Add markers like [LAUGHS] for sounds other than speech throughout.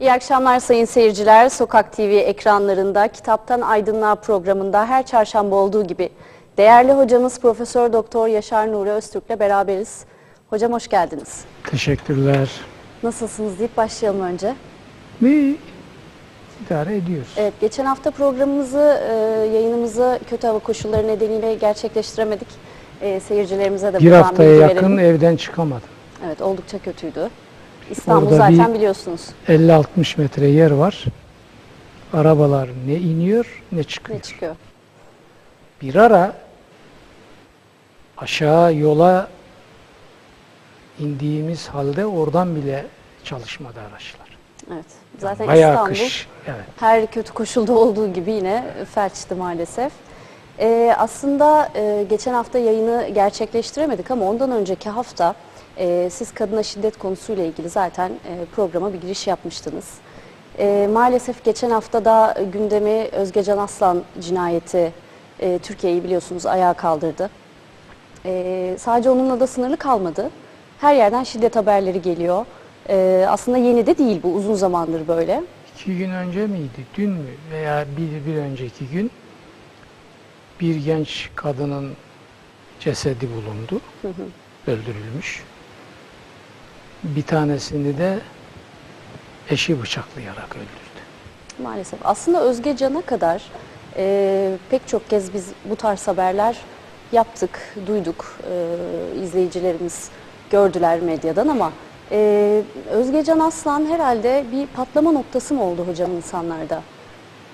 İyi akşamlar sayın seyirciler. Sokak TV ekranlarında Kitaptan Aydınlığa programında her çarşamba olduğu gibi değerli hocamız Profesör Doktor Yaşar Nuri Öztürk'le beraberiz. Hocam hoş geldiniz. Teşekkürler. Nasılsınız deyip başlayalım önce. Bir idare ediyoruz. Evet, geçen hafta programımızı, e, yayınımızı kötü hava koşulları nedeniyle gerçekleştiremedik. E, seyircilerimize de bir buradan haftaya yakın verelim. evden çıkamadım. Evet, oldukça kötüydü. İstanbul Orada zaten biliyorsunuz 50-60 metre yer var. Arabalar ne iniyor ne çıkıyor. ne çıkıyor. Bir ara aşağı yola indiğimiz halde oradan bile çalışmadı araçlar. Evet, zaten Bayağı İstanbul kış. Evet. her kötü koşulda olduğu gibi yine felçti maalesef. Ee, aslında e, geçen hafta yayını gerçekleştiremedik ama ondan önceki hafta e, siz kadına şiddet konusuyla ilgili zaten e, programa bir giriş yapmıştınız. E, maalesef geçen hafta da gündemi Özgecan Aslan cinayeti e, Türkiye'yi biliyorsunuz ayağa kaldırdı. E, sadece onunla da sınırlı kalmadı. Her yerden şiddet haberleri geliyor. E, aslında yeni de değil bu uzun zamandır böyle. İki gün önce miydi, dün mü veya bir, bir önceki gün bir genç kadının cesedi bulundu. Öldürülmüş. Bir tanesini de eşi bıçaklayarak öldürdü. Maalesef. Aslında Özge Can'a kadar e, pek çok kez biz bu tarz haberler yaptık, duyduk. E, izleyicilerimiz gördüler medyadan ama e, Özge Can Aslan herhalde bir patlama noktası mı oldu hocam insanlarda?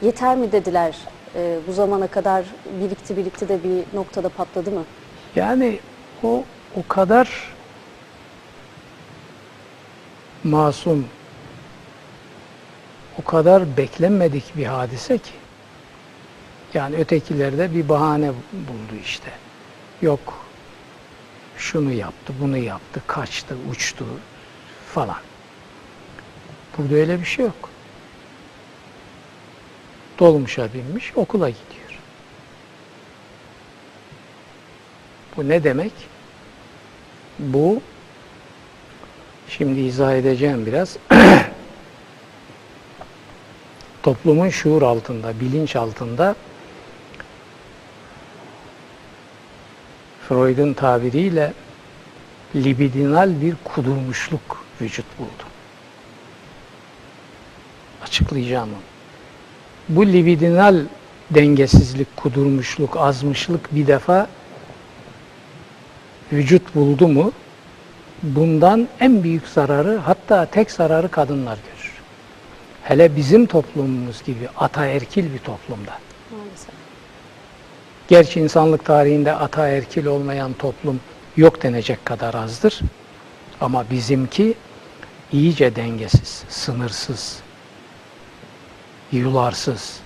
Yeter mi dediler? E, bu zamana kadar birikti birikti de bir noktada patladı mı? Yani o o kadar masum, o kadar beklenmedik bir hadise ki. Yani ötekilerde bir bahane buldu işte. Yok şunu yaptı, bunu yaptı, kaçtı, uçtu falan. Burada öyle bir şey yok. Dolmuşa binmiş, okula gidiyor. Bu ne demek? Bu şimdi izah edeceğim biraz. [CLEARS THROAT] Toplumun şuur altında, bilinç altında Freud'un tabiriyle libidinal bir kudurmuşluk vücut buldu. Açıklayacağım onu. Bu libidinal dengesizlik, kudurmuşluk, azmışlık bir defa vücut buldu mu bundan en büyük zararı hatta tek zararı kadınlar görür. Hele bizim toplumumuz gibi ataerkil bir toplumda. Maalesef. Gerçi insanlık tarihinde ataerkil olmayan toplum yok denecek kadar azdır. Ama bizimki iyice dengesiz, sınırsız, yularsız.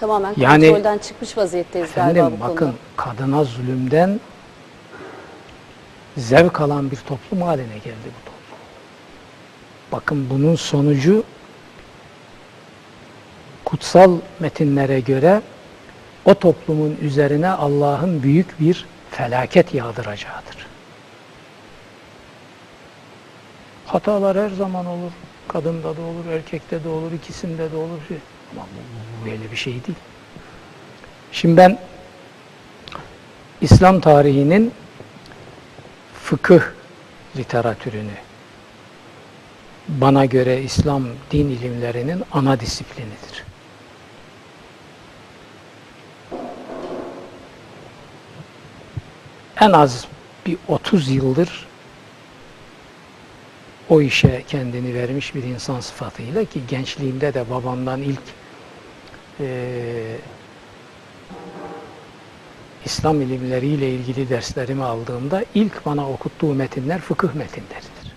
Tamamen Yani- kontrolden çıkmış vaziyetteyiz galiba Efendim bu konuda. bakın kadına zulümden zevk alan bir toplum haline geldi bu toplum. Bakın bunun sonucu kutsal metinlere göre o toplumun üzerine Allah'ın büyük bir felaket yağdıracağıdır. Hatalar her zaman olur. Kadında da olur, erkekte de olur, ikisinde de olur. Ama bu, böyle bir şey değil. Şimdi ben İslam tarihinin fıkıh literatürünü bana göre İslam din ilimlerinin ana disiplinidir. En az bir 30 yıldır o işe kendini vermiş bir insan sıfatıyla ki gençliğimde de babamdan ilk eee İslam ilimleriyle ilgili derslerimi aldığımda ilk bana okuttuğu metinler fıkıh metinleridir.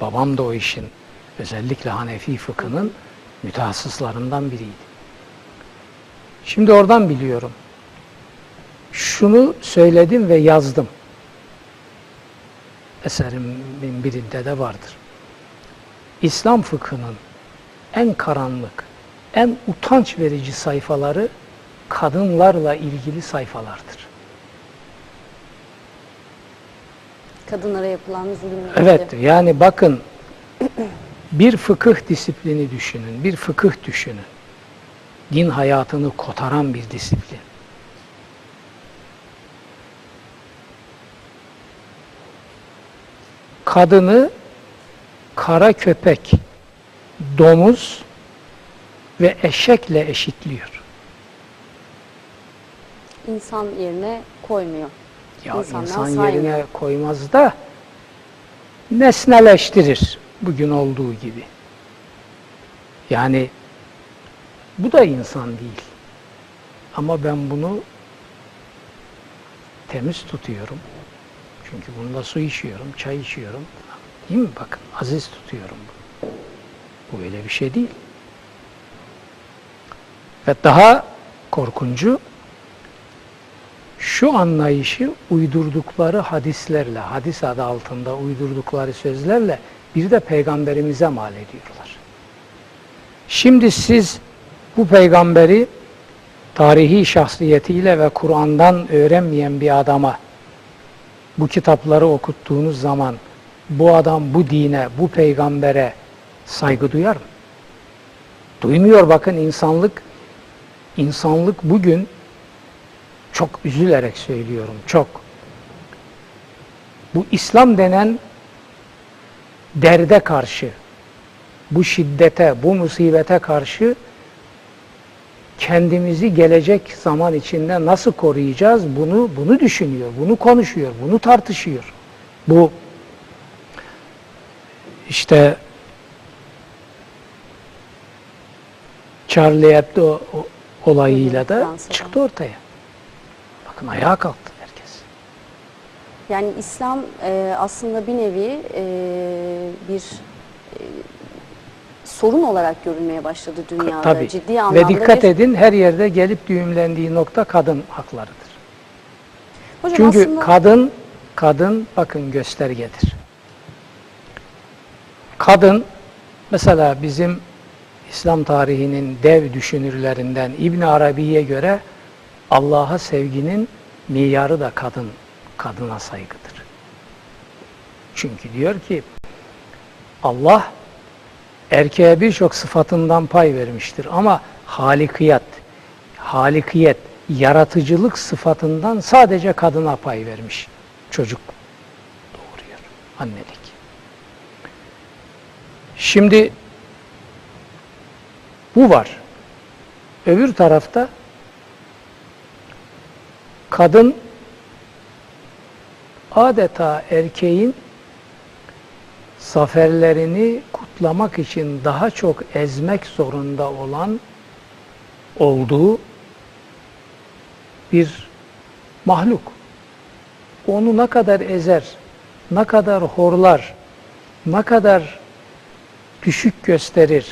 Babam da o işin özellikle Hanefi fıkhının mütehassıslarından biriydi. Şimdi oradan biliyorum. Şunu söyledim ve yazdım. Eserimin birinde de vardır. İslam fıkhının en karanlık, en utanç verici sayfaları kadınlarla ilgili sayfalardır. Kadınlara yapılan zulümle Evet yani bakın Bir fıkıh disiplini düşünün, bir fıkıh düşünün. Din hayatını kotaran bir disiplin. Kadını kara köpek, domuz ve eşekle eşitliyor. İnsan yerine koymuyor. Ya İnsandan insan saymıyor. yerine koymaz da nesneleştirir bugün olduğu gibi. Yani bu da insan değil. Ama ben bunu temiz tutuyorum. Çünkü bunda su içiyorum, çay içiyorum. Değil mi? Bakın aziz tutuyorum. Bu öyle bir şey değil. Ve daha korkuncu şu anlayışı uydurdukları hadislerle, hadis adı altında uydurdukları sözlerle bir de peygamberimize mal ediyorlar. Şimdi siz bu peygamberi tarihi şahsiyetiyle ve Kur'an'dan öğrenmeyen bir adama bu kitapları okuttuğunuz zaman bu adam bu dine, bu peygambere saygı duyar mı? Duymuyor bakın insanlık insanlık bugün çok üzülerek söylüyorum, çok. Bu İslam denen derde karşı, bu şiddete, bu musibete karşı kendimizi gelecek zaman içinde nasıl koruyacağız bunu bunu düşünüyor, bunu konuşuyor, bunu tartışıyor. Bu işte Charlie Hebdo olayıyla da çıktı ortaya. Bakın ayağa kalktı herkes. Yani İslam e, aslında bir nevi e, bir e, sorun olarak görülmeye başladı dünyada. Tabii. Ciddi anlamda Ve dikkat bir... edin her yerde gelip düğümlendiği nokta kadın haklarıdır. Hocam Çünkü aslında kadın kadın bakın göstergedir. Kadın mesela bizim İslam tarihinin dev düşünürlerinden İbn Arabi'ye göre Allah'a sevginin miyarı da kadın kadına saygıdır. Çünkü diyor ki Allah erkeğe birçok sıfatından pay vermiştir ama halikiyet, halikiyet, yaratıcılık sıfatından sadece kadına pay vermiş. Çocuk doğuruyor, annelik. Şimdi bu var. Öbür tarafta kadın adeta erkeğin zaferlerini kutlamak için daha çok ezmek zorunda olan olduğu bir mahluk. Onu ne kadar ezer, ne kadar horlar, ne kadar düşük gösterir,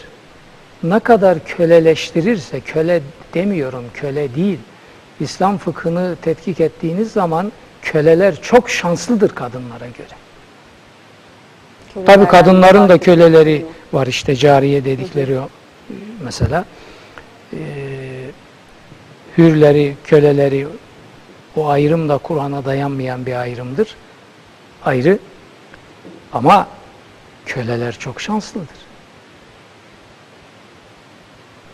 ne kadar köleleştirirse, köle demiyorum, köle değil. İslam fıkhını tetkik ettiğiniz zaman köleler çok şanslıdır kadınlara göre. Tabi kadınların da köleleri var işte cariye dedikleri mesela. Ee, hürleri, köleleri o ayrım da Kur'an'a dayanmayan bir ayrımdır. Ayrı. Ama köleler çok şanslıdır.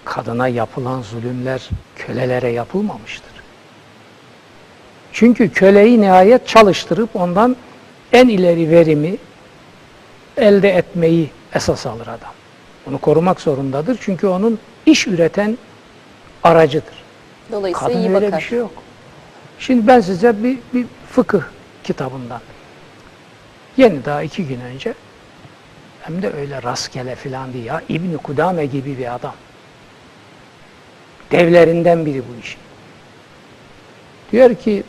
Kadına yapılan zulümler kölelere yapılmamıştır. Çünkü köleyi nihayet çalıştırıp ondan en ileri verimi elde etmeyi esas alır adam. Onu korumak zorundadır çünkü onun iş üreten aracıdır. Dolayısıyla Kadın iyi öyle bakar. bir şey yok. Şimdi ben size bir, bir fıkıh kitabından yeni daha iki gün önce hem de öyle rastgele filan değil ya İbni Kudame gibi bir adam. Devlerinden biri bu işin. Diyor ki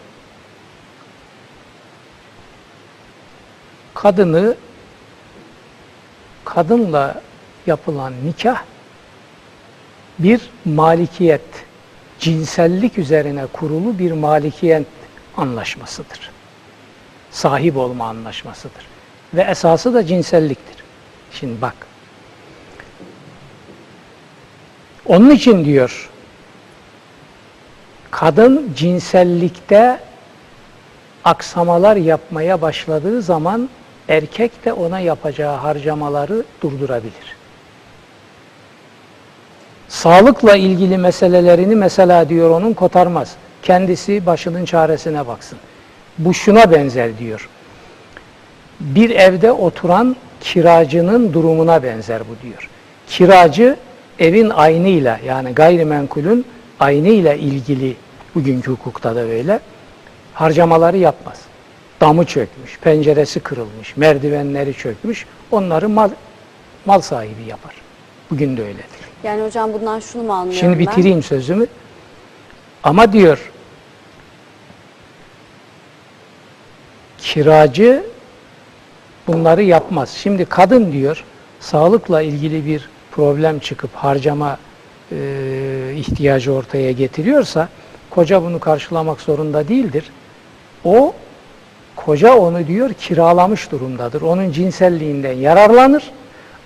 kadını kadınla yapılan nikah bir malikiyet, cinsellik üzerine kurulu bir malikiyet anlaşmasıdır. Sahip olma anlaşmasıdır. Ve esası da cinselliktir. Şimdi bak. Onun için diyor, kadın cinsellikte aksamalar yapmaya başladığı zaman erkek de ona yapacağı harcamaları durdurabilir. Sağlıkla ilgili meselelerini mesela diyor onun kotarmaz. Kendisi başının çaresine baksın. Bu şuna benzer diyor. Bir evde oturan kiracının durumuna benzer bu diyor. Kiracı evin aynıyla yani gayrimenkulün aynıyla ilgili bugünkü hukukta da böyle harcamaları yapmaz. Damı çökmüş, penceresi kırılmış, merdivenleri çökmüş. Onları mal, mal sahibi yapar. Bugün de öyledir. Yani hocam bundan şunu mu anlıyorum Şimdi ben? bitireyim sözümü. Ama diyor kiracı bunları yapmaz. Şimdi kadın diyor sağlıkla ilgili bir problem çıkıp harcama e, ihtiyacı ortaya getiriyorsa koca bunu karşılamak zorunda değildir. O koca onu diyor kiralamış durumdadır. Onun cinselliğinden yararlanır.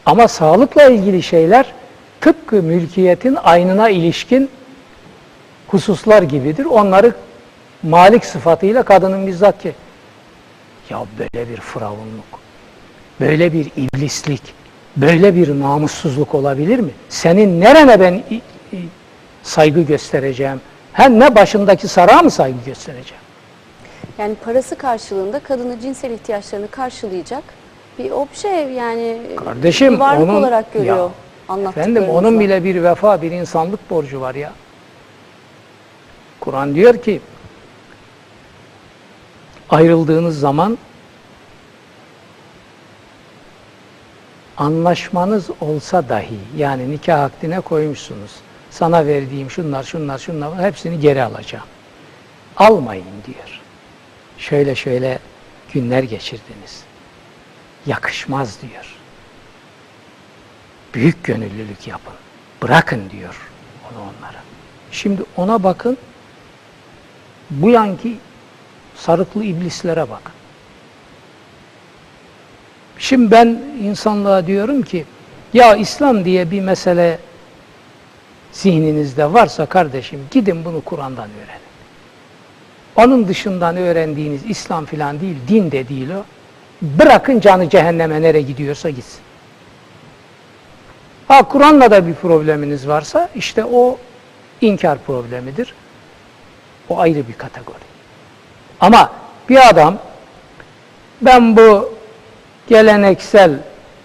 Ama sağlıkla ilgili şeyler tıpkı mülkiyetin aynına ilişkin hususlar gibidir. Onları malik sıfatıyla kadının bizzat ki ya böyle bir firavunluk, böyle bir iblislik, böyle bir namussuzluk olabilir mi? Senin nerene ben saygı göstereceğim? Hem ne başındaki sarağa mı saygı göstereceğim? Yani parası karşılığında kadını cinsel ihtiyaçlarını karşılayacak bir obje yani Kardeşim bir varlık onun olarak görüyor Ya. Efendim onun bile bir vefa, bir insanlık borcu var ya. Kur'an diyor ki ayrıldığınız zaman anlaşmanız olsa dahi yani nikah akdine koymuşsunuz. Sana verdiğim şunlar şunlar şunlar hepsini geri alacağım. Almayın diyor. Şöyle şöyle günler geçirdiniz. Yakışmaz diyor. Büyük gönüllülük yapın. Bırakın diyor onu onlara. Şimdi ona bakın. Bu yanki sarıklı iblislere bakın. Şimdi ben insanlığa diyorum ki ya İslam diye bir mesele zihninizde varsa kardeşim gidin bunu Kur'an'dan öğrenin. Onun dışından öğrendiğiniz İslam filan değil, din de değil o. Bırakın canı cehenneme nereye gidiyorsa gitsin. Ha Kur'an'la da bir probleminiz varsa işte o inkar problemidir. O ayrı bir kategori. Ama bir adam ben bu geleneksel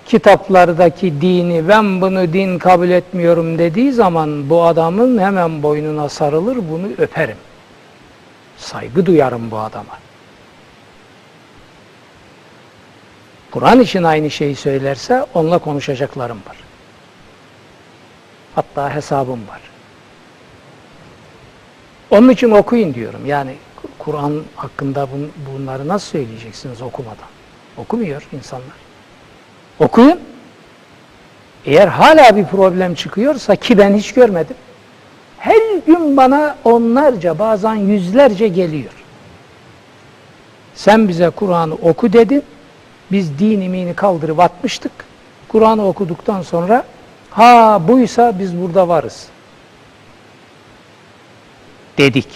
kitaplardaki dini ben bunu din kabul etmiyorum dediği zaman bu adamın hemen boynuna sarılır bunu öperim. Saygı duyarım bu adama. Kur'an için aynı şeyi söylerse onunla konuşacaklarım var. Hatta hesabım var. Onun için okuyun diyorum. Yani Kur'an hakkında bun, bunları nasıl söyleyeceksiniz okumadan? Okumuyor insanlar. Okuyun. Eğer hala bir problem çıkıyorsa ki ben hiç görmedim. Her gün bana onlarca bazen yüzlerce geliyor. Sen bize Kur'an'ı oku dedin. Biz din imini kaldırıp atmıştık. Kur'an'ı okuduktan sonra ha buysa biz burada varız. Dedik.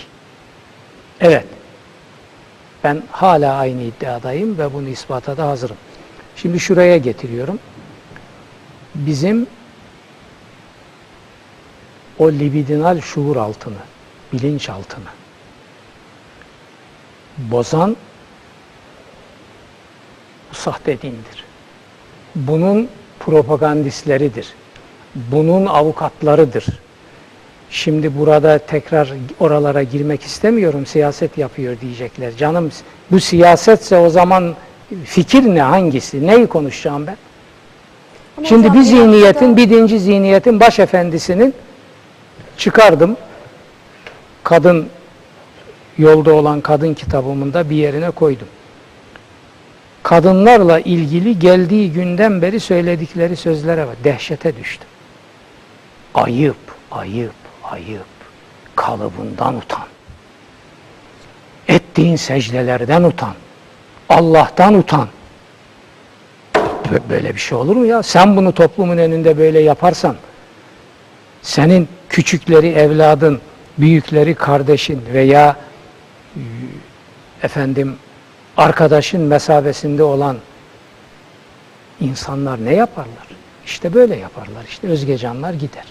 Evet. Ben hala aynı iddiadayım ve bunu ispata da hazırım. Şimdi şuraya getiriyorum. Bizim o libidinal şuur altını, bilinç altını bozan bu sahte dindir. Bunun propagandistleridir. Bunun avukatlarıdır. Şimdi burada tekrar oralara girmek istemiyorum. Siyaset yapıyor diyecekler. Canım bu siyasetse o zaman fikir ne hangisi? Neyi konuşacağım ben? Ama Şimdi bir zihniyetin, noktada- bir dinci zihniyetin başefendisinin çıkardım. Kadın yolda olan kadın kitabımın da bir yerine koydum. Kadınlarla ilgili geldiği günden beri söyledikleri sözlere var. Dehşete düştüm. Ayıp, ayıp, ayıp. Kalıbından utan. Ettiğin secdelerden utan. Allah'tan utan. Bö- Böyle bir şey olur mu ya? Sen bunu toplumun önünde böyle yaparsan, senin küçükleri evladın, büyükleri kardeşin veya e, efendim arkadaşın mesabesinde olan insanlar ne yaparlar? İşte böyle yaparlar. İşte Özgecanlar gider.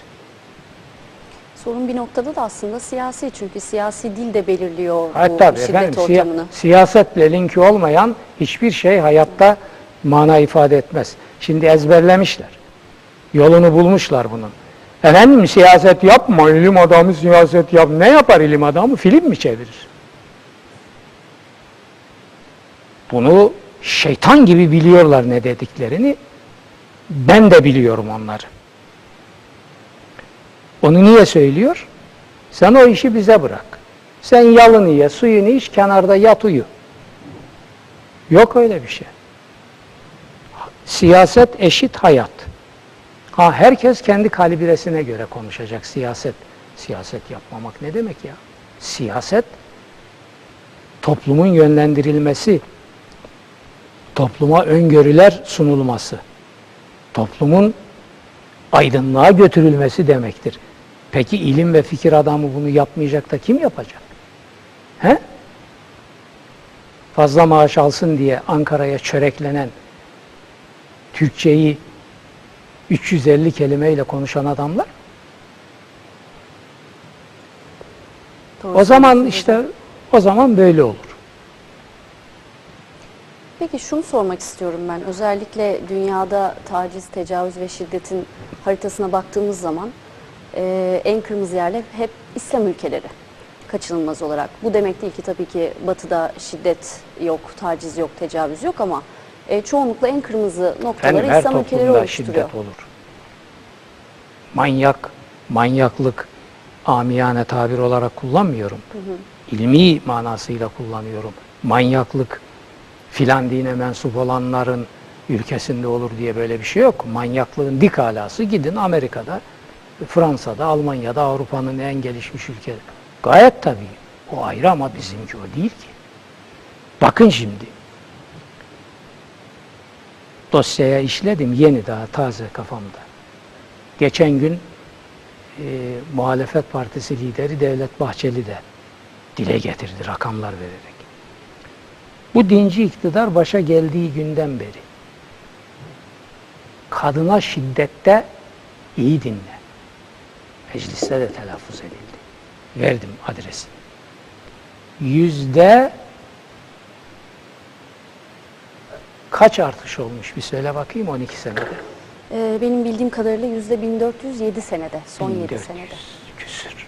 Sorun bir noktada da aslında siyasi çünkü siyasi dil de belirliyor Hayır bu tabii şiddet efendim siya- ortamını. siyasetle linki olmayan hiçbir şey hayatta mana ifade etmez. Şimdi ezberlemişler. Yolunu bulmuşlar bunun. Efendim siyaset yapma, ilim adamı siyaset yap. Ne yapar ilim adamı? Film mi çevirir? Bunu şeytan gibi biliyorlar ne dediklerini. Ben de biliyorum onları. Onu niye söylüyor? Sen o işi bize bırak. Sen yalını ye, suyunu iç, kenarda yat uyu. Yok öyle bir şey. Siyaset eşit hayat. Ha herkes kendi kalibresine göre konuşacak siyaset. Siyaset yapmamak ne demek ya? Siyaset toplumun yönlendirilmesi, topluma öngörüler sunulması, toplumun aydınlığa götürülmesi demektir. Peki ilim ve fikir adamı bunu yapmayacak da kim yapacak? He? Fazla maaş alsın diye Ankara'ya çöreklenen Türkçeyi 350 kelimeyle konuşan adamlar. Doğru O zaman işte o zaman böyle olur. Peki şunu sormak istiyorum ben. Özellikle dünyada taciz, tecavüz ve şiddetin haritasına baktığımız zaman e, en kırmızı yerler hep İslam ülkeleri kaçınılmaz olarak. Bu demek değil ki tabii ki batıda şiddet yok, taciz yok, tecavüz yok ama e, çoğunlukla en kırmızı noktaları Efendim her İslam ülkeleri toplumda oluşturuyor. şiddet olur. Manyak, manyaklık amiyane tabir olarak kullanmıyorum. İlmi manasıyla kullanıyorum. Manyaklık filan dine mensup olanların ülkesinde olur diye böyle bir şey yok. Manyaklığın dik alası gidin Amerika'da, Fransa'da, Almanya'da, Avrupa'nın en gelişmiş ülke. Gayet tabii. O ayrı ama bizimki o değil ki. Bakın şimdi. Dosyaya işledim yeni daha taze kafamda. Geçen gün e, muhalefet partisi lideri Devlet Bahçeli de dile getirdi rakamlar vererek. Bu dinci iktidar başa geldiği günden beri kadına şiddette iyi dinle. Mecliste de telaffuz edildi. Verdim adresini. Yüzde kaç artış olmuş bir söyle bakayım 12 senede. E, benim bildiğim kadarıyla yüzde 1407 senede, son 7 1400 senede. küsür.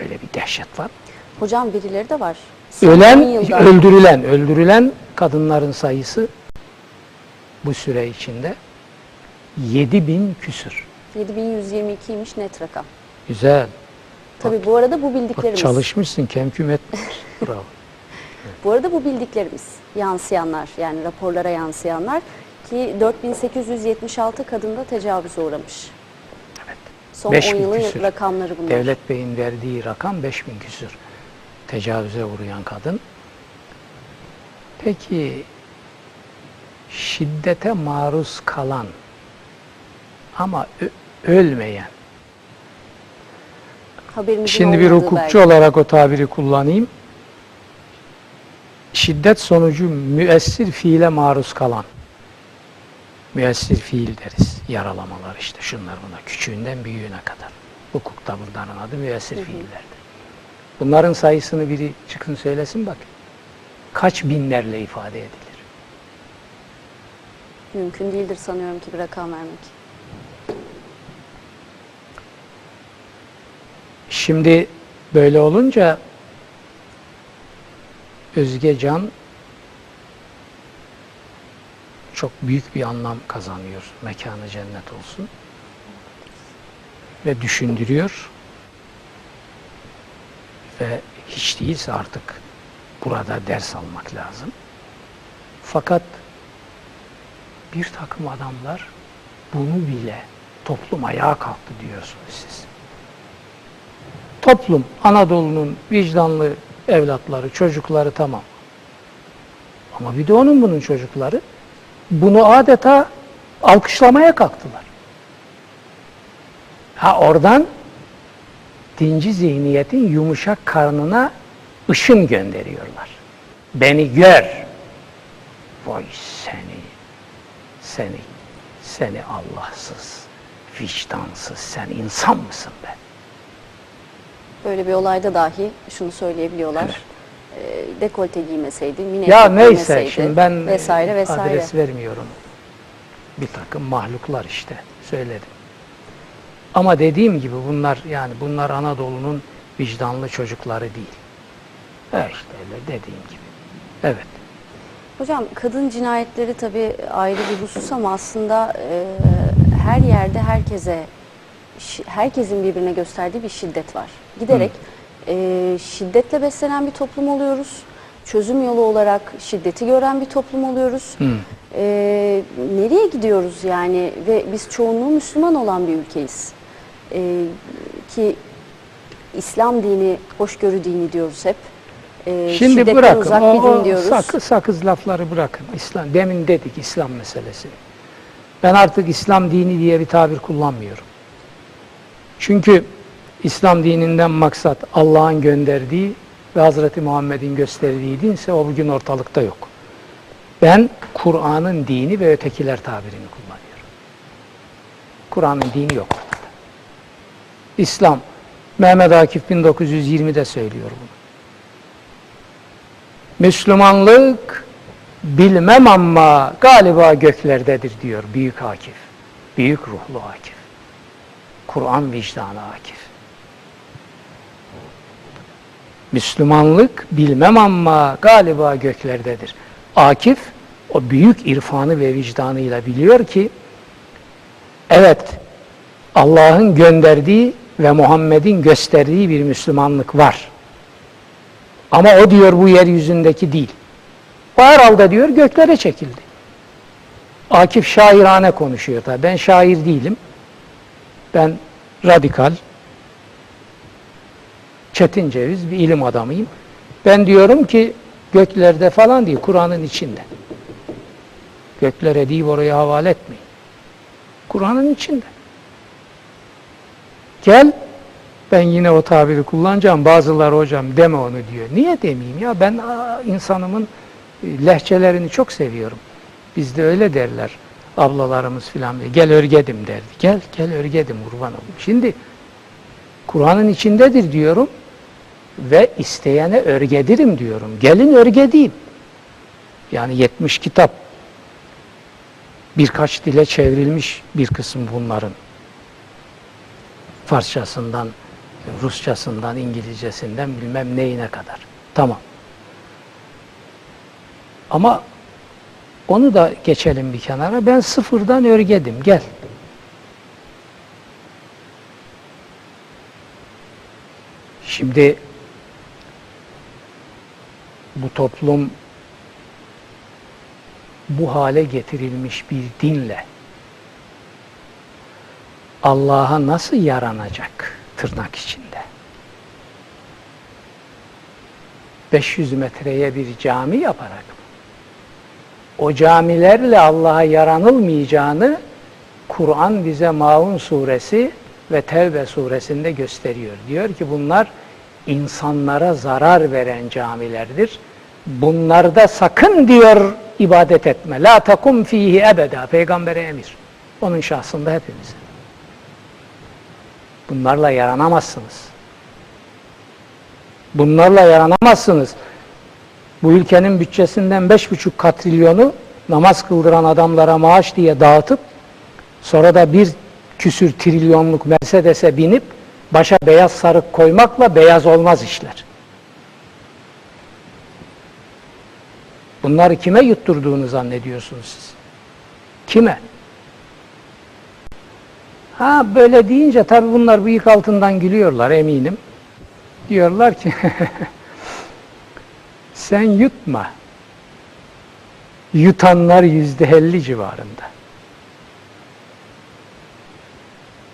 Böyle bir dehşet var. Hocam birileri de var. Son 10 Ölen, yılda- öldürülen, öldürülen kadınların sayısı bu süre içinde 7000 küsür. 7122'ymiş net rakam. Güzel. Tabii bu arada bu Bak bildiklerimiz. çalışmışsın, kemküm etmişsin. [LAUGHS] Bravo. Bu arada bu bildiklerimiz yansıyanlar yani raporlara yansıyanlar ki 4876 kadında tecavüze uğramış. Evet. Son 5000 10 yılın küsür. rakamları bunlar. Devlet Bey'in verdiği rakam 5000 küsür. Tecavüze uğrayan kadın. Peki şiddete maruz kalan ama ölmeyen Haberimizin Şimdi bir hukukçu belki. olarak o tabiri kullanayım. Şiddet sonucu müessir fiile maruz kalan. Müessir fiil deriz. Yaralamalar işte şunlar buna. Küçüğünden büyüğüne kadar. Hukukta bunların adı müessir fiillerdir. Bunların sayısını biri çıkın söylesin bak. Kaç binlerle ifade edilir. Mümkün değildir sanıyorum ki bir rakam vermek. Şimdi böyle olunca Özgecan çok büyük bir anlam kazanıyor. Mekanı cennet olsun. Ve düşündürüyor. Ve hiç değilse artık burada ders almak lazım. Fakat bir takım adamlar bunu bile toplum ayağa kalktı diyorsunuz siz. Toplum, Anadolu'nun vicdanlı evlatları, çocukları tamam. Ama bir de onun bunun çocukları bunu adeta alkışlamaya kalktılar. Ha oradan dinci zihniyetin yumuşak karnına ışın gönderiyorlar. Beni gör. Vay seni. Seni, seni Allahsız, vicdansız, sen insan mısın be? Böyle bir olayda dahi şunu söyleyebiliyorlar. E, dekolte giymeseydi, mini Ya neyse şimdi ben vesaire e, vesaire. adres vermiyorum. Bir takım mahluklar işte söyledim. Ama dediğim gibi bunlar yani bunlar Anadolu'nun vicdanlı çocukları değil. E işte öyle dediğim gibi. Evet. Hocam kadın cinayetleri tabii ayrı bir husus ama aslında e, her yerde herkese herkesin birbirine gösterdiği bir şiddet var. Giderek e, şiddetle beslenen bir toplum oluyoruz. Çözüm yolu olarak şiddeti gören bir toplum oluyoruz. Hı. E, nereye gidiyoruz yani ve biz çoğunluğu Müslüman olan bir ülkeyiz. E, ki İslam dini, hoşgörü dini diyoruz hep. E, Şimdi bırakın uzak o, bir din o diyoruz. sakız, sakız lafları bırakın. İslam demin dedik İslam meselesi. Ben artık İslam dini diye bir tabir kullanmıyorum. Çünkü İslam dininden maksat Allah'ın gönderdiği ve Hazreti Muhammed'in gösterdiği dinse o bugün ortalıkta yok. Ben Kur'an'ın dini ve ötekiler tabirini kullanıyorum. Kur'an'ın dini yok ortada. İslam, Mehmet Akif 1920'de söylüyor bunu. Müslümanlık bilmem ama galiba göklerdedir diyor Büyük Akif. Büyük ruhlu Akif. Kur'an vicdanı Akif. Müslümanlık bilmem ama galiba göklerdedir. Akif o büyük irfanı ve vicdanıyla biliyor ki evet Allah'ın gönderdiği ve Muhammed'in gösterdiği bir Müslümanlık var. Ama o diyor bu yeryüzündeki değil. O herhalde diyor göklere çekildi. Akif şairane konuşuyor tabi. Ben şair değilim. Ben radikal, çetin ceviz bir ilim adamıyım. Ben diyorum ki göklerde falan değil, Kur'an'ın içinde. Göklere deyip oraya havale etmeyin. Kur'an'ın içinde. Gel, ben yine o tabiri kullanacağım. Bazıları hocam deme onu diyor. Niye demeyeyim ya? Ben insanımın e, lehçelerini çok seviyorum. Bizde öyle derler ablalarımız filan. Gel örgedim derdi. Gel, gel örgedim kurban olayım. Şimdi Kur'an'ın içindedir diyorum ve isteyene örgedirim diyorum. Gelin örgedeyim. Yani 70 kitap birkaç dile çevrilmiş bir kısım bunların. Farsçasından, Rusçasından, İngilizcesinden bilmem neyine kadar. Tamam. Ama onu da geçelim bir kenara. Ben sıfırdan örgedim. Gel. Şimdi bu toplum bu hale getirilmiş bir dinle Allah'a nasıl yaranacak tırnak içinde? 500 metreye bir cami yaparak? O camilerle Allah'a yaranılmayacağını Kur'an bize Maun suresi ve Tevbe suresinde gösteriyor. Diyor ki bunlar insanlara zarar veren camilerdir. Bunlarda sakın diyor ibadet etme. La takum fihi ebeda. Peygamber'e emir. Onun şahsında hepimize. Bunlarla yaranamazsınız. Bunlarla yaranamazsınız. Bu ülkenin bütçesinden beş buçuk katrilyonu namaz kıldıran adamlara maaş diye dağıtıp sonra da bir küsür trilyonluk Mercedes'e binip başa beyaz sarık koymakla beyaz olmaz işler. Bunları kime yutturduğunu zannediyorsunuz siz? Kime? Ha böyle deyince tabii bunlar bıyık altından gülüyorlar eminim. Diyorlar ki [LAUGHS] sen yutma. Yutanlar yüzde elli civarında.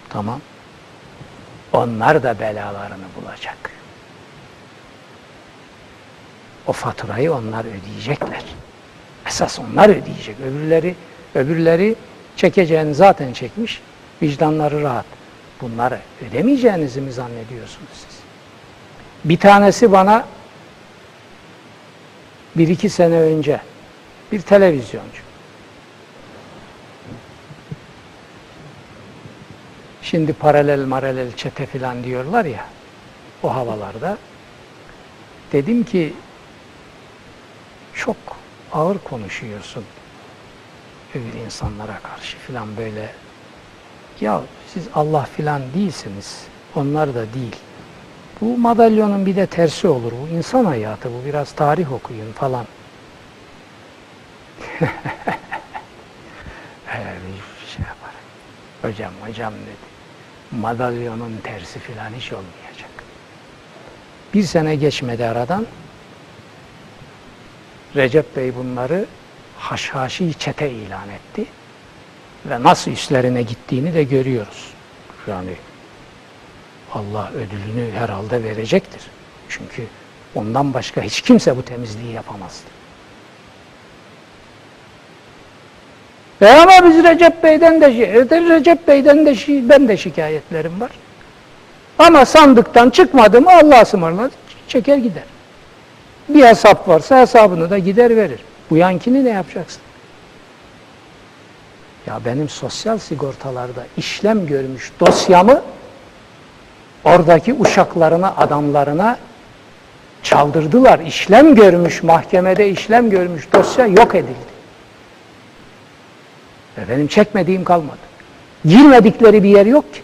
Tamam. Onlar da belalarını bulacak. O faturayı onlar ödeyecekler. Esas onlar ödeyecek. Öbürleri öbürleri çekeceğini zaten çekmiş. Vicdanları rahat. Bunları ödemeyeceğinizi mi zannediyorsunuz siz? Bir tanesi bana bir iki sene önce bir televizyoncu. Şimdi paralel maralel çete filan diyorlar ya o havalarda. Dedim ki çok ağır konuşuyorsun öbür insanlara karşı filan böyle. Ya siz Allah filan değilsiniz. Onlar da değil bu madalyonun bir de tersi olur. Bu insan hayatı bu biraz tarih okuyun falan. [LAUGHS] Öyle bir şey yapar hocam hocam dedi. Madalyonun tersi filan hiç olmayacak. Bir sene geçmedi aradan. Recep Bey bunları haşhaşi çete ilan etti. Ve nasıl üstlerine gittiğini de görüyoruz. Yani Allah ödülünü herhalde verecektir. Çünkü ondan başka hiç kimse bu temizliği yapamazdı. E ama biz Recep Bey'den de Recep Bey'den de ben de şikayetlerim var. Ama sandıktan çıkmadım Allah'a ısmarladı çeker gider. Bir hesap varsa hesabını da gider verir. Bu yankini ne yapacaksın? Ya benim sosyal sigortalarda işlem görmüş dosyamı oradaki uşaklarına, adamlarına çaldırdılar. İşlem görmüş, mahkemede işlem görmüş dosya yok edildi. Ve benim çekmediğim kalmadı. Girmedikleri bir yer yok ki.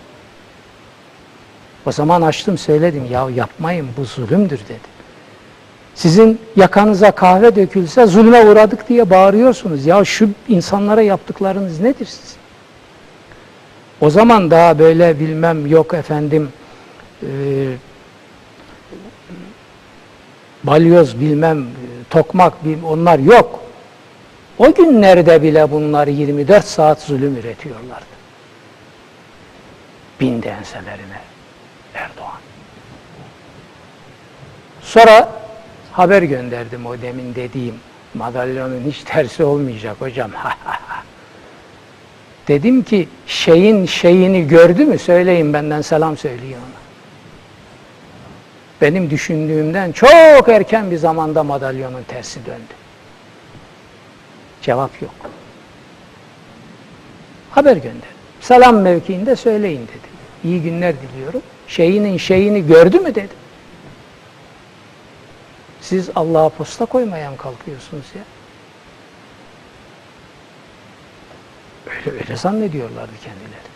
O zaman açtım söyledim ya yapmayın bu zulümdür dedim. Sizin yakanıza kahve dökülse zulme uğradık diye bağırıyorsunuz. Ya şu insanlara yaptıklarınız nedir siz? O zaman daha böyle bilmem yok efendim e, balyoz bilmem e, tokmak bilmem, onlar yok. O günlerde bile bunlar 24 saat zulüm üretiyorlardı. Bindi enselerine Erdoğan. Sonra haber gönderdim o demin dediğim madalyonun hiç tersi olmayacak hocam. [LAUGHS] Dedim ki şeyin şeyini gördü mü söyleyin benden selam söyleyin ona. Benim düşündüğümden çok erken bir zamanda madalyonun tersi döndü. Cevap yok. Haber gönderdim. Selam mevkiinde söyleyin dedim. İyi günler diliyorum. Şeyinin şeyini gördü mü dedim. Siz Allah'a posta koymaya kalkıyorsunuz ya? Öyle, öyle zannediyorlardı kendileri.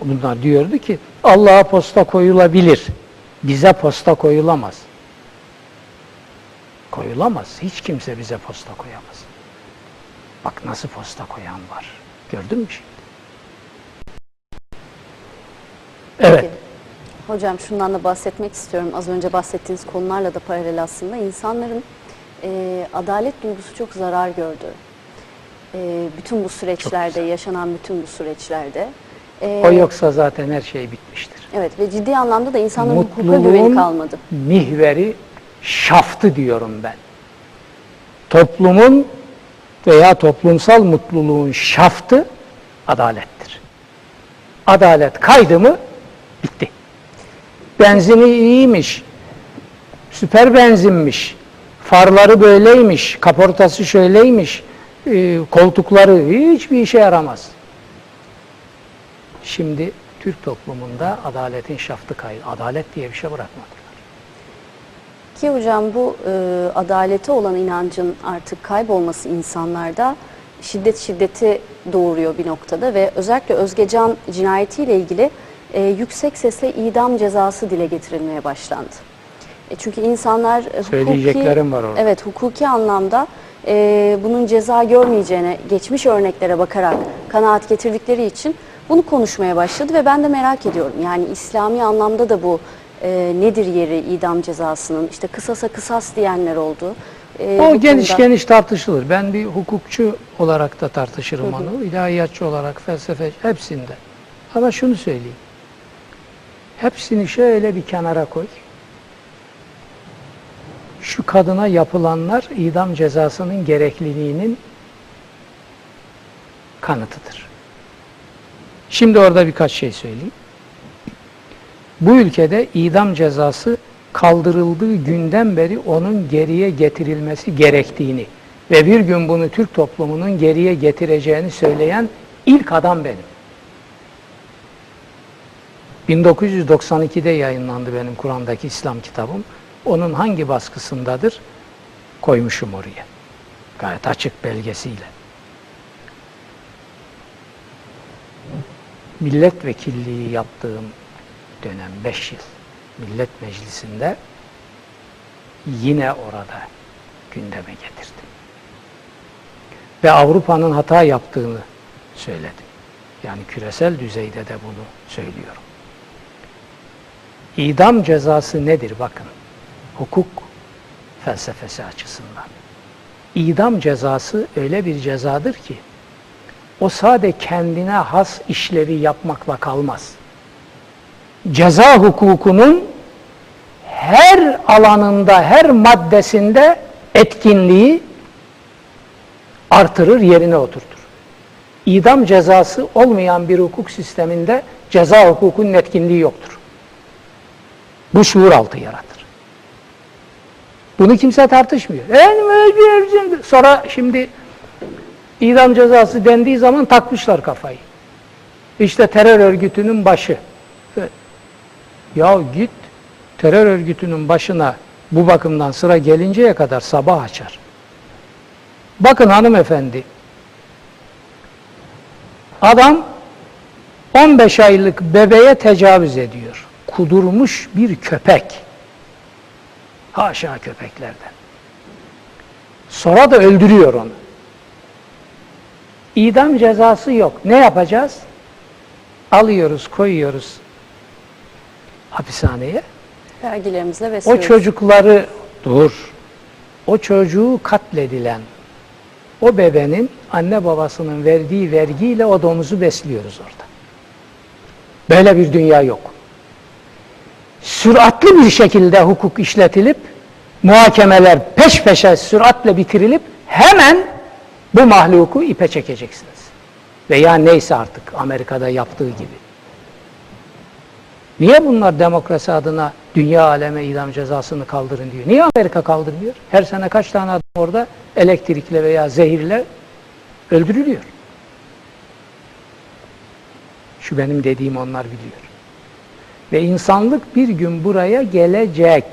Bunlar diyordu ki Allah'a posta koyulabilir. Bize posta koyulamaz. Koyulamaz. Hiç kimse bize posta koyamaz. Bak nasıl posta koyan var. Gördün mü şimdi? Evet. Peki. Hocam şundan da bahsetmek istiyorum. Az önce bahsettiğiniz konularla da paralel aslında. İnsanların e, adalet duygusu çok zarar gördü. E, bütün bu süreçlerde, yaşanan bütün bu süreçlerde. E, O yoksa zaten her şey bitmiştir. Evet ve ciddi anlamda da insanların hukuka güveni kalmadı. mihveri şaftı diyorum ben. Toplumun veya toplumsal mutluluğun şaftı adalettir. Adalet kaydı mı bitti. Benzini iyiymiş, süper benzinmiş, farları böyleymiş, kaportası şöyleymiş, e, koltukları hiçbir işe yaramaz. Şimdi Türk toplumunda adaletin şaftı kaydı. Adalet diye bir şey bırakmadılar. Ki hocam bu e, adalete olan inancın artık kaybolması insanlarda şiddet şiddeti doğuruyor bir noktada ve özellikle Özgecan cinayetiyle ilgili e, yüksek sesle idam cezası dile getirilmeye başlandı. E, çünkü insanlar Söyleyeceklerim var orada. Evet hukuki anlamda e, bunun ceza görmeyeceğine geçmiş örneklere bakarak kanaat getirdikleri için bunu konuşmaya başladı ve ben de merak ediyorum. Yani İslami anlamda da bu e, nedir yeri idam cezasının? İşte kısasa kısas diyenler oldu. E, O geniş konuda- geniş tartışılır. Ben bir hukukçu olarak da tartışırım onu. İlahiyatçı olarak, felsefe hepsinde. Ama şunu söyleyeyim. Hepsini şöyle bir kenara koy. Şu kadına yapılanlar idam cezasının gerekliliğinin kanıtıdır. Şimdi orada birkaç şey söyleyeyim. Bu ülkede idam cezası kaldırıldığı günden beri onun geriye getirilmesi gerektiğini ve bir gün bunu Türk toplumunun geriye getireceğini söyleyen ilk adam benim. 1992'de yayınlandı benim Kur'an'daki İslam kitabım. Onun hangi baskısındadır? Koymuşum oraya. Gayet açık belgesiyle. Milletvekilliği yaptığım dönem 5 yıl Millet Meclisi'nde yine orada gündeme getirdim. Ve Avrupa'nın hata yaptığını söyledim. Yani küresel düzeyde de bunu söylüyorum. İdam cezası nedir bakın. Hukuk felsefesi açısından. İdam cezası öyle bir cezadır ki o sade kendine has işlevi yapmakla kalmaz. Ceza hukukunun her alanında, her maddesinde etkinliği artırır, yerine oturtur. İdam cezası olmayan bir hukuk sisteminde ceza hukukunun etkinliği yoktur. Bu şuur altı yaratır. Bunu kimse tartışmıyor. Sonra şimdi idam cezası dendiği zaman takmışlar kafayı. İşte terör örgütünün başı. Ya git terör örgütünün başına bu bakımdan sıra gelinceye kadar sabah açar. Bakın hanımefendi, adam 15 aylık bebeğe tecavüz ediyor. Kudurmuş bir köpek. Haşa köpeklerden. Sonra da öldürüyor onu. İdam cezası yok. Ne yapacağız? Alıyoruz, koyuyoruz hapishaneye. Vergilerimizle O besliyoruz. çocukları dur. O çocuğu katledilen o bebenin anne babasının verdiği vergiyle o domuzu besliyoruz orada. Böyle bir dünya yok. Süratli bir şekilde hukuk işletilip muhakemeler peş peşe süratle bitirilip hemen bu mahluku ipe çekeceksiniz. Veya neyse artık Amerika'da yaptığı gibi. Niye bunlar demokrasi adına dünya aleme idam cezasını kaldırın diyor? Niye Amerika kaldırmıyor? Her sene kaç tane adam orada elektrikle veya zehirle öldürülüyor. Şu benim dediğim onlar biliyor. Ve insanlık bir gün buraya gelecek.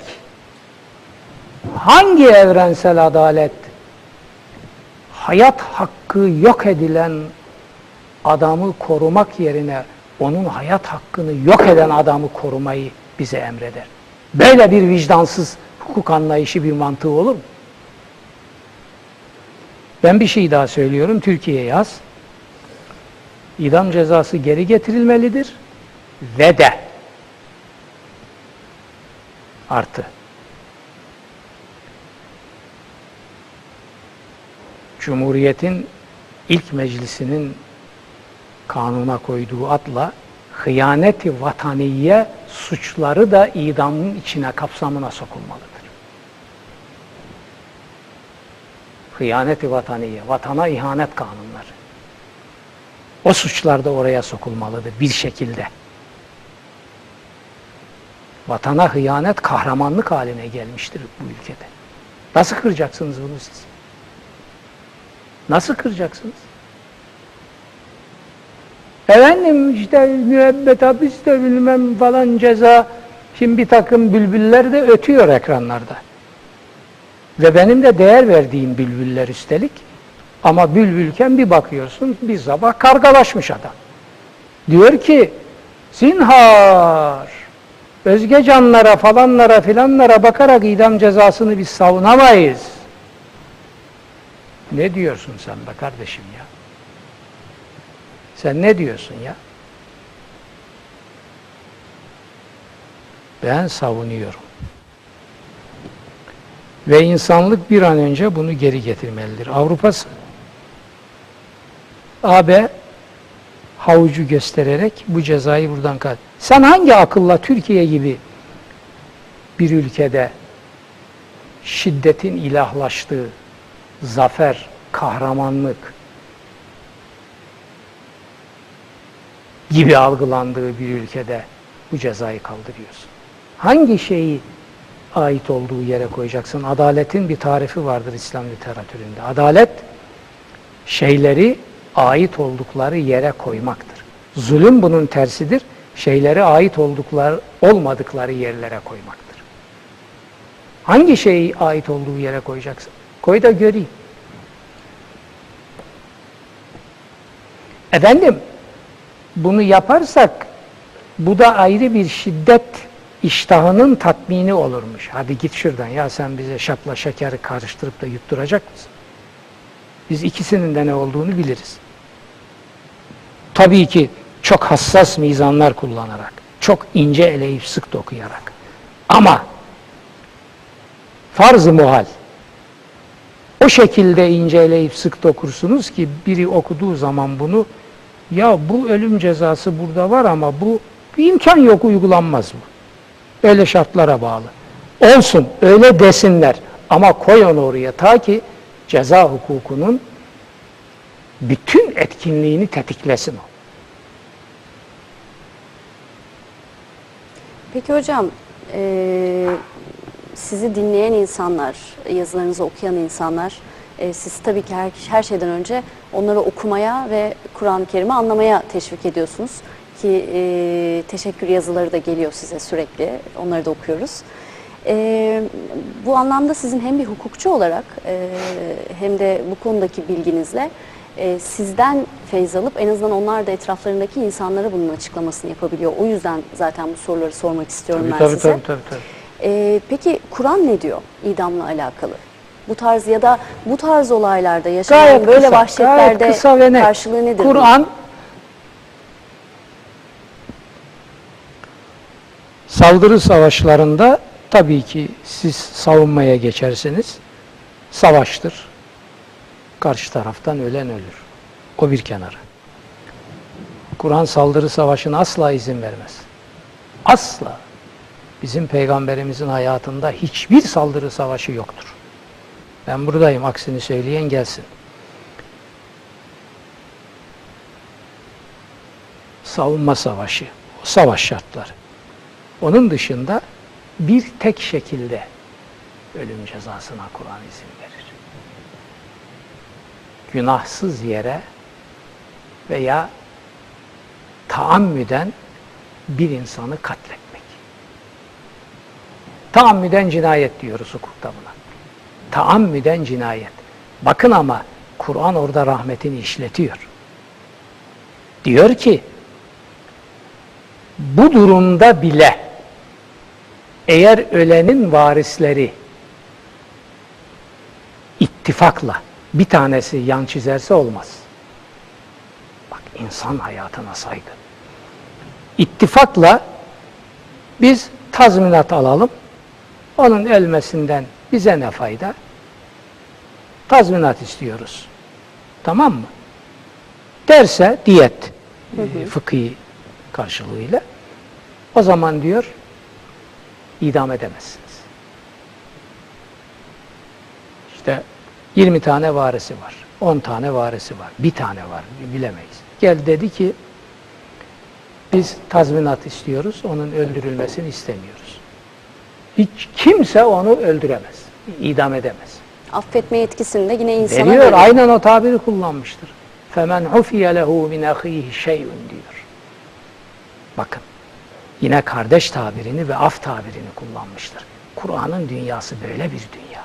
Hangi evrensel adalet hayat hakkı yok edilen adamı korumak yerine onun hayat hakkını yok eden adamı korumayı bize emreder. Böyle bir vicdansız hukuk anlayışı bir mantığı olur mu? Ben bir şey daha söylüyorum. Türkiye yaz. İdam cezası geri getirilmelidir ve de artı Cumhuriyet'in ilk meclisinin kanuna koyduğu adla hıyaneti vataniye suçları da idamın içine kapsamına sokulmalıdır. Hıyaneti vataniye, vatana ihanet kanunları. O suçlar da oraya sokulmalıdır bir şekilde. Vatana hıyanet kahramanlık haline gelmiştir bu ülkede. Nasıl kıracaksınız bunu siz? Nasıl kıracaksınız? Efendim işte müebbet hapis de bilmem falan ceza. Şimdi bir takım bülbüller de ötüyor ekranlarda. Ve benim de değer verdiğim bülbüller üstelik. Ama bülbülken bir bakıyorsun bir sabah kargalaşmış adam. Diyor ki zinhar özge canlara falanlara filanlara bakarak idam cezasını biz savunamayız. Ne diyorsun sen be kardeşim ya? Sen ne diyorsun ya? Ben savunuyorum. Ve insanlık bir an önce bunu geri getirmelidir. Avrupa'sı AB havucu göstererek bu cezayı buradan kat. Sen hangi akılla Türkiye gibi bir ülkede şiddetin ilahlaştığı zafer, kahramanlık gibi algılandığı bir ülkede bu cezayı kaldırıyorsun? Hangi şeyi ait olduğu yere koyacaksın? Adaletin bir tarifi vardır İslam literatüründe. Adalet şeyleri ait oldukları yere koymaktır. Zulüm bunun tersidir. şeyleri ait oldukları olmadıkları yerlere koymaktır. Hangi şeyi ait olduğu yere koyacaksın? Koy da göreyim. Efendim, bunu yaparsak bu da ayrı bir şiddet iştahının tatmini olurmuş. Hadi git şuradan ya sen bize şapla şekeri karıştırıp da yutturacak mısın? Biz ikisinin de ne olduğunu biliriz. Tabii ki çok hassas mizanlar kullanarak, çok ince eleyip sık dokuyarak. Ama farz-ı muhal o şekilde ince eleyip sık dokursunuz ki biri okuduğu zaman bunu ya bu ölüm cezası burada var ama bu bir imkan yok uygulanmaz mı? Öyle şartlara bağlı. Olsun öyle desinler ama koy onu oraya ta ki ceza hukukunun bütün etkinliğini tetiklesin o. Peki hocam, e, sizi dinleyen insanlar, yazılarınızı okuyan insanlar, e, siz tabii ki her, her şeyden önce onları okumaya ve Kur'an-ı Kerim'i anlamaya teşvik ediyorsunuz. Ki e, teşekkür yazıları da geliyor size sürekli, onları da okuyoruz. E, bu anlamda sizin hem bir hukukçu olarak e, hem de bu konudaki bilginizle e, sizden feyz alıp en azından onlar da etraflarındaki insanlara bunun açıklamasını yapabiliyor. O yüzden zaten bu soruları sormak istiyorum ben size. tabii, tabii, tabii. Ee, peki Kur'an ne diyor idamla alakalı? Bu tarz ya da bu tarz olaylarda yaşanan Gayet böyle kısa, vahşetlerde kısa ve net. karşılığı nedir? Kur'an saldırı savaşlarında tabii ki siz savunmaya geçersiniz. Savaştır. Karşı taraftan ölen ölür. O bir kenara. Kur'an saldırı savaşına asla izin vermez. Asla. Bizim peygamberimizin hayatında hiçbir saldırı savaşı yoktur. Ben buradayım aksini söyleyen gelsin. savunma savaşı, savaş şartları. Onun dışında bir tek şekilde ölüm cezasına Kur'an izin verir. Günahsız yere veya taammüden bir insanı katletmek. Taammüden cinayet diyoruz hukukta buna. Taammüden cinayet. Bakın ama Kur'an orada rahmetini işletiyor. Diyor ki bu durumda bile eğer ölenin varisleri ittifakla bir tanesi yan çizerse olmaz. Bak insan hayatına saygı. İttifakla biz tazminat alalım. Onun ölmesinden bize ne fayda? Tazminat istiyoruz. Tamam mı? Derse diyet e, fıkhi karşılığıyla o zaman diyor idam edemezsiniz. İşte 20 tane varisi var. 10 tane varisi var. Bir tane var. Bilemeyiz. Gel dedi ki biz tazminat istiyoruz. Onun öldürülmesini istemiyoruz. Hiç kimse onu öldüremez. idam edemez. Affetme yetkisini de yine insana Veriyor. veriyor. Aynen o tabiri kullanmıştır. Femen hufiye lehu min ahihi şey'un diyor. Bakın. Yine kardeş tabirini ve af tabirini kullanmıştır. Kur'an'ın dünyası böyle bir dünya.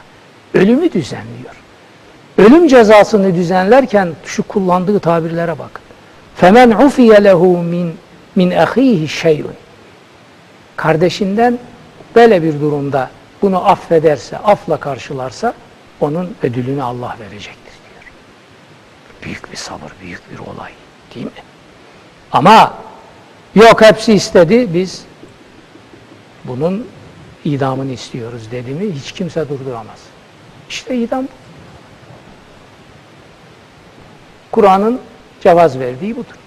Ölümü düzenliyor. Ölüm cezasını düzenlerken şu kullandığı tabirlere bakın. Femen ufiye lehu min min ahihi şey'un. Kardeşinden böyle bir durumda bunu affederse, afla karşılarsa onun ödülünü Allah verecektir diyor. Büyük bir sabır, büyük bir olay. Değil mi? Ama yok hepsi istedi, biz bunun idamını istiyoruz dedi mi hiç kimse durduramaz. İşte idam. Kur'an'ın cevaz verdiği budur.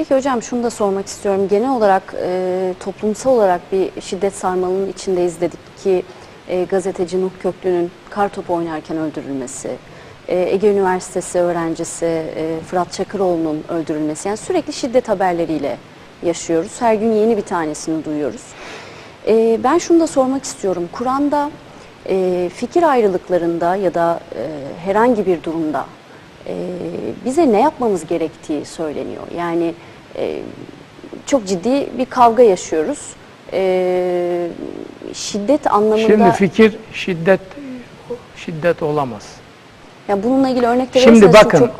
Peki hocam şunu da sormak istiyorum. Genel olarak e, toplumsal olarak bir şiddet sarmalının içindeyiz dedik ki e, gazeteci Nuh Köklü'nün kar topu oynarken öldürülmesi, e, Ege Üniversitesi öğrencisi e, Fırat Çakıroğlu'nun öldürülmesi. Yani sürekli şiddet haberleriyle yaşıyoruz. Her gün yeni bir tanesini duyuyoruz. E, ben şunu da sormak istiyorum. Kur'an'da e, fikir ayrılıklarında ya da e, herhangi bir durumda e, bize ne yapmamız gerektiği söyleniyor. Yani e, çok ciddi bir kavga yaşıyoruz. E, şiddet anlamında Şimdi fikir şiddet şiddet olamaz. yani bununla ilgili örnek de Şimdi bakın çok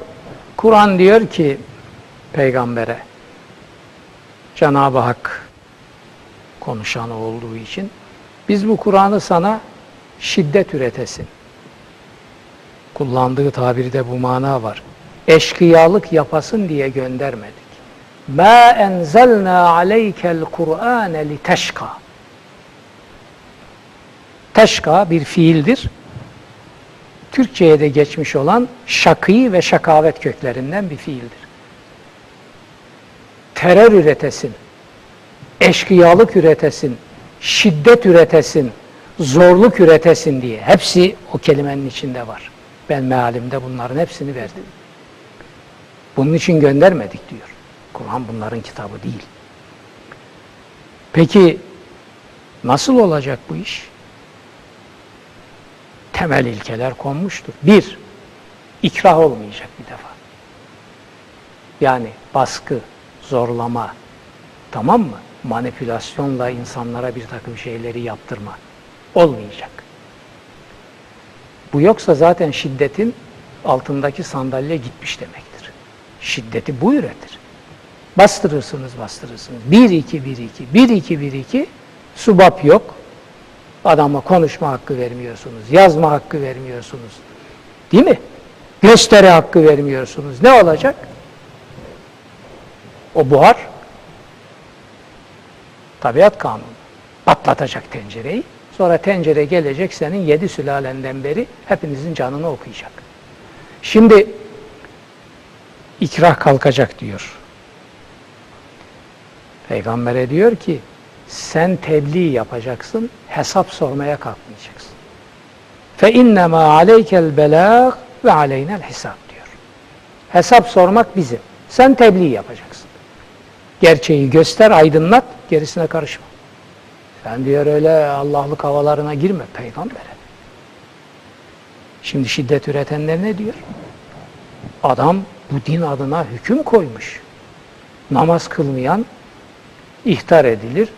Kur'an diyor ki peygambere Cenab-ı Hak konuşan olduğu için biz bu Kur'an'ı sana şiddet üretesin. Kullandığı tabirde bu mana var. Eşkıyalık yapasın diye göndermedik. Enzelna aleykel Kur'ane li teşka. Teşka bir fiildir. Türkçe'ye de geçmiş olan şakî ve şakavet köklerinden bir fiildir. Terör üretesin, eşkıyalık üretesin, şiddet üretesin, zorluk üretesin diye. Hepsi o kelimenin içinde var. Ben mealimde bunların hepsini verdim. Bunun için göndermedik diyor. Kur'an bunların kitabı değil. Peki nasıl olacak bu iş? temel ilkeler konmuştur. Bir, ikrah olmayacak bir defa. Yani baskı, zorlama, tamam mı? Manipülasyonla insanlara bir takım şeyleri yaptırma olmayacak. Bu yoksa zaten şiddetin altındaki sandalye gitmiş demektir. Şiddeti bu üretir. Bastırırsınız, bastırırsınız. 1 2 1 2 1 2 1 2 subap yok. Adama konuşma hakkı vermiyorsunuz, yazma hakkı vermiyorsunuz. Değil mi? Gösteri hakkı vermiyorsunuz. Ne olacak? O buhar tabiat kanunu. Patlatacak tencereyi. Sonra tencere gelecek senin yedi sülalenden beri hepinizin canını okuyacak. Şimdi ikrah kalkacak diyor. Peygamber'e diyor ki sen tebliğ yapacaksın, hesap sormaya kalkmayacaksın. Fe innema aleykel belag ve aleynel hesap diyor. Hesap sormak bizim. Sen tebliğ yapacaksın. Gerçeği göster, aydınlat, gerisine karışma. Sen diyor öyle Allah'lık havalarına girme peygambere. Şimdi şiddet üretenler ne diyor? Adam bu din adına hüküm koymuş. Namaz kılmayan ihtar edilir,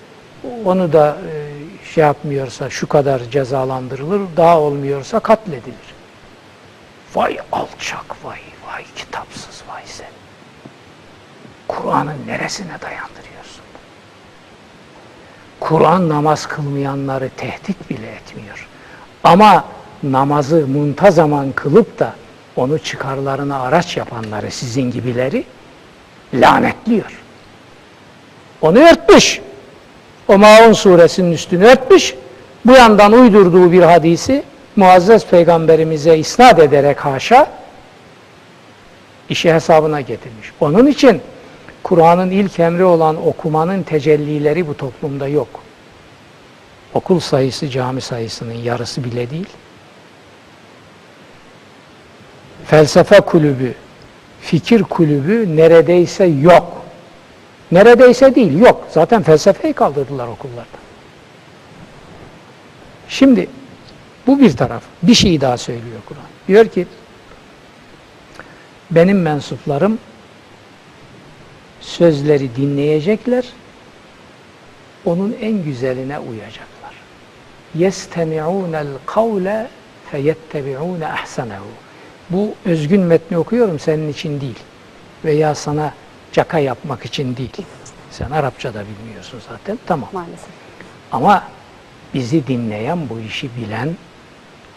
onu da e, şey yapmıyorsa şu kadar cezalandırılır, daha olmuyorsa katledilir. Vay alçak, vay, vay kitapsız, vay sen. Kur'an'ın neresine dayandırıyorsun? Kur'an namaz kılmayanları tehdit bile etmiyor. Ama namazı muntazaman kılıp da onu çıkarlarına araç yapanları, sizin gibileri lanetliyor. Onu örtmüş o Maun suresinin üstünü örtmüş. Bu yandan uydurduğu bir hadisi Muazzez peygamberimize isnat ederek haşa işi hesabına getirmiş. Onun için Kur'an'ın ilk emri olan okumanın tecellileri bu toplumda yok. Okul sayısı cami sayısının yarısı bile değil. Felsefe kulübü, fikir kulübü neredeyse yok. Neredeyse değil, yok. Zaten felsefeyi kaldırdılar okullarda. Şimdi bu bir taraf. Bir şey daha söylüyor Kur'an. Diyor ki benim mensuplarım sözleri dinleyecekler, onun en güzeline uyacaklar. يَسْتَمِعُونَ الْقَوْلَ فَيَتَّبِعُونَ اَحْسَنَهُ Bu özgün metni okuyorum senin için değil. Veya sana caka yapmak için değil. Sen Arapça da bilmiyorsun zaten. Tamam. maalesef. Ama bizi dinleyen, bu işi bilen,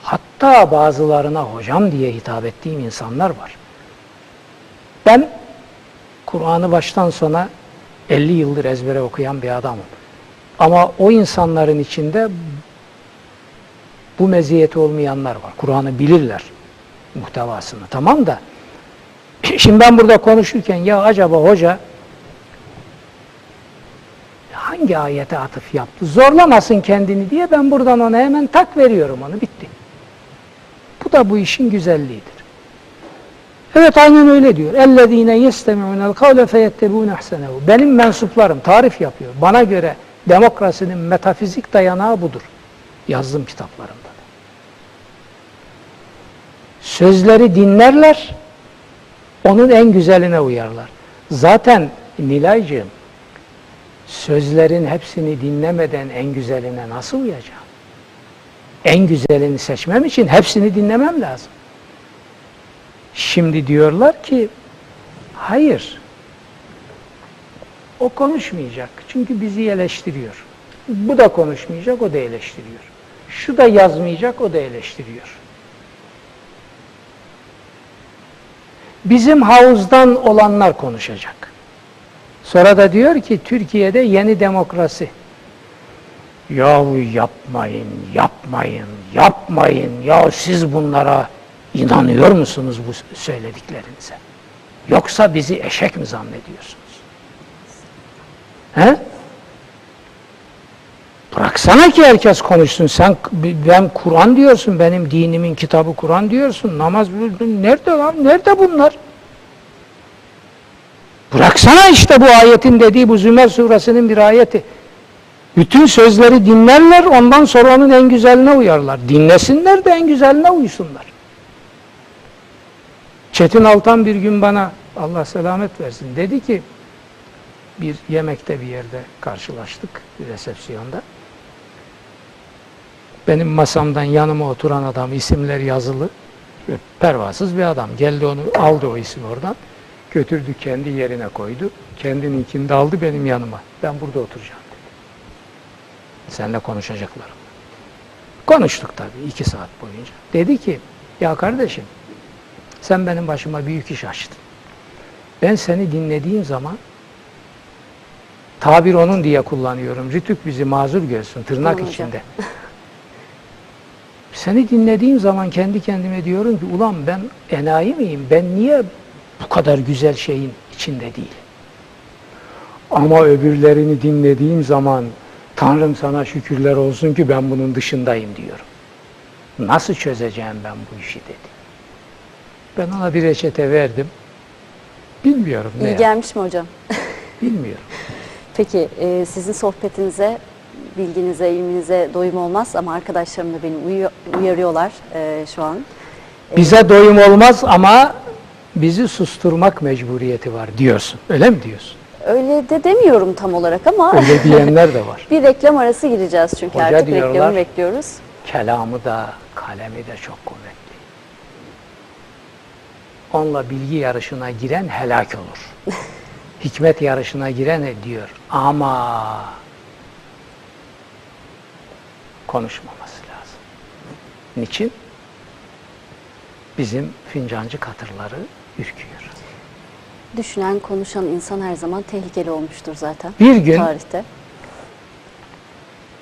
hatta bazılarına hocam diye hitap ettiğim insanlar var. Ben Kur'an'ı baştan sona 50 yıldır ezbere okuyan bir adamım. Ama o insanların içinde bu meziyeti olmayanlar var. Kur'an'ı bilirler muhtevasını. Tamam da [CLEARS THROAT] Şimdi ben burada konuşurken ya acaba hoca hangi ayete atıf yaptı? Zorlamasın kendini diye ben buradan ona hemen tak veriyorum onu bitti. Bu da bu işin güzelliğidir. Evet aynen öyle diyor. اَلَّذ۪ينَ يَسْتَمِعُونَ الْقَوْلَ فَيَتَّبُونَ اَحْسَنَهُ Benim mensuplarım tarif yapıyor. Bana göre demokrasinin metafizik dayanağı budur. Yazdım kitaplarımda. Sözleri dinlerler, onun en güzeline uyarlar. Zaten Nilaycığım Sözlerin hepsini dinlemeden en güzeline nasıl uyacağım? En güzelini seçmem için hepsini dinlemem lazım. Şimdi diyorlar ki hayır. O konuşmayacak. Çünkü bizi eleştiriyor. Bu da konuşmayacak, o da eleştiriyor. Şu da yazmayacak, o da eleştiriyor. Bizim havuzdan olanlar konuşacak. Sonra da diyor ki Türkiye'de yeni demokrasi. Yahu yapmayın, yapmayın, yapmayın. Ya siz bunlara inanıyor musunuz bu söylediklerinize? Yoksa bizi eşek mi zannediyorsunuz? He? Bıraksana ki herkes konuşsun. Sen ben Kur'an diyorsun, benim dinimin kitabı Kur'an diyorsun. Namaz nerede lan? Nerede bunlar? Bıraksana işte bu ayetin dediği bu Zümer suresinin bir ayeti. Bütün sözleri dinlerler, ondan sonra onun en güzeline uyarlar. Dinlesinler de en güzeline uysunlar. Çetin Altan bir gün bana Allah selamet versin dedi ki bir yemekte bir yerde karşılaştık bir resepsiyonda. Benim masamdan yanıma oturan adam isimler yazılı pervasız bir adam. Geldi onu aldı o ismi oradan götürdü kendi yerine koydu. Kendininkini de aldı benim yanıma. Ben burada oturacağım dedi. Seninle konuşacaklarım. Konuştuk tabii iki saat boyunca. Dedi ki ya kardeşim sen benim başıma büyük iş açtın. Ben seni dinlediğim zaman tabir onun diye kullanıyorum. Rütük bizi mazur görsün tırnak içinde. [LAUGHS] Seni dinlediğim zaman kendi kendime diyorum ki ulan ben enayi miyim? Ben niye bu kadar güzel şeyin içinde değil? Ama öbürlerini dinlediğim zaman Tanrım sana şükürler olsun ki ben bunun dışındayım diyorum. Nasıl çözeceğim ben bu işi dedi. Ben ona bir reçete verdim. Bilmiyorum ne İyi gelmiş mi hocam? Bilmiyorum. [LAUGHS] Peki e, sizin sohbetinize, bilginize, ilminize doyum olmaz ama arkadaşlarım da beni uyarıyorlar e, şu an. Bize doyum olmaz ama bizi susturmak mecburiyeti var diyorsun. Öyle mi diyorsun? Öyle de demiyorum tam olarak ama Öyle diyenler de var. [LAUGHS] bir reklam arası gireceğiz çünkü Hoca artık diyorlar. reklamı bekliyoruz. Kelamı da, kalemi de çok kuvvetli. Onunla bilgi yarışına giren helak olur. [LAUGHS] Hikmet yarışına giren diyor? Ama konuşmaması lazım. Niçin? Bizim fincancı katırları ürküyor. Düşünen, konuşan insan her zaman tehlikeli olmuştur zaten. Bir gün tarihte.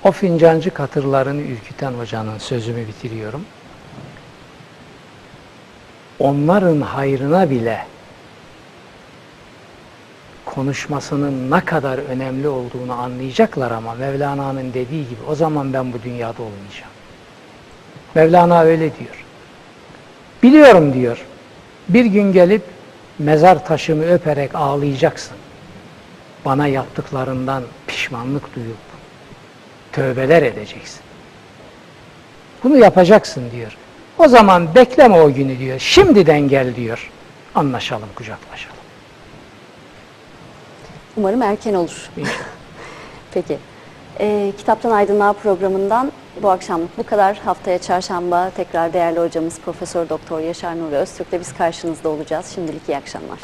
O fincancı katırlarını ürküten hocanın sözümü bitiriyorum. Onların hayrına bile konuşmasının ne kadar önemli olduğunu anlayacaklar ama Mevlana'nın dediği gibi o zaman ben bu dünyada olmayacağım. Mevlana öyle diyor. Biliyorum diyor. Bir gün gelip mezar taşımı öperek ağlayacaksın. Bana yaptıklarından pişmanlık duyup tövbeler edeceksin. Bunu yapacaksın diyor. O zaman bekleme o günü diyor. Şimdiden gel diyor. Anlaşalım, kucaklaşalım. Umarım erken olur. [LAUGHS] Peki. Ee, Kitaptan Aydınlığa programından bu akşamlık bu kadar. Haftaya çarşamba tekrar değerli hocamız Profesör Doktor Yaşar Nuri Öztürk'le biz karşınızda olacağız. Şimdilik iyi akşamlar.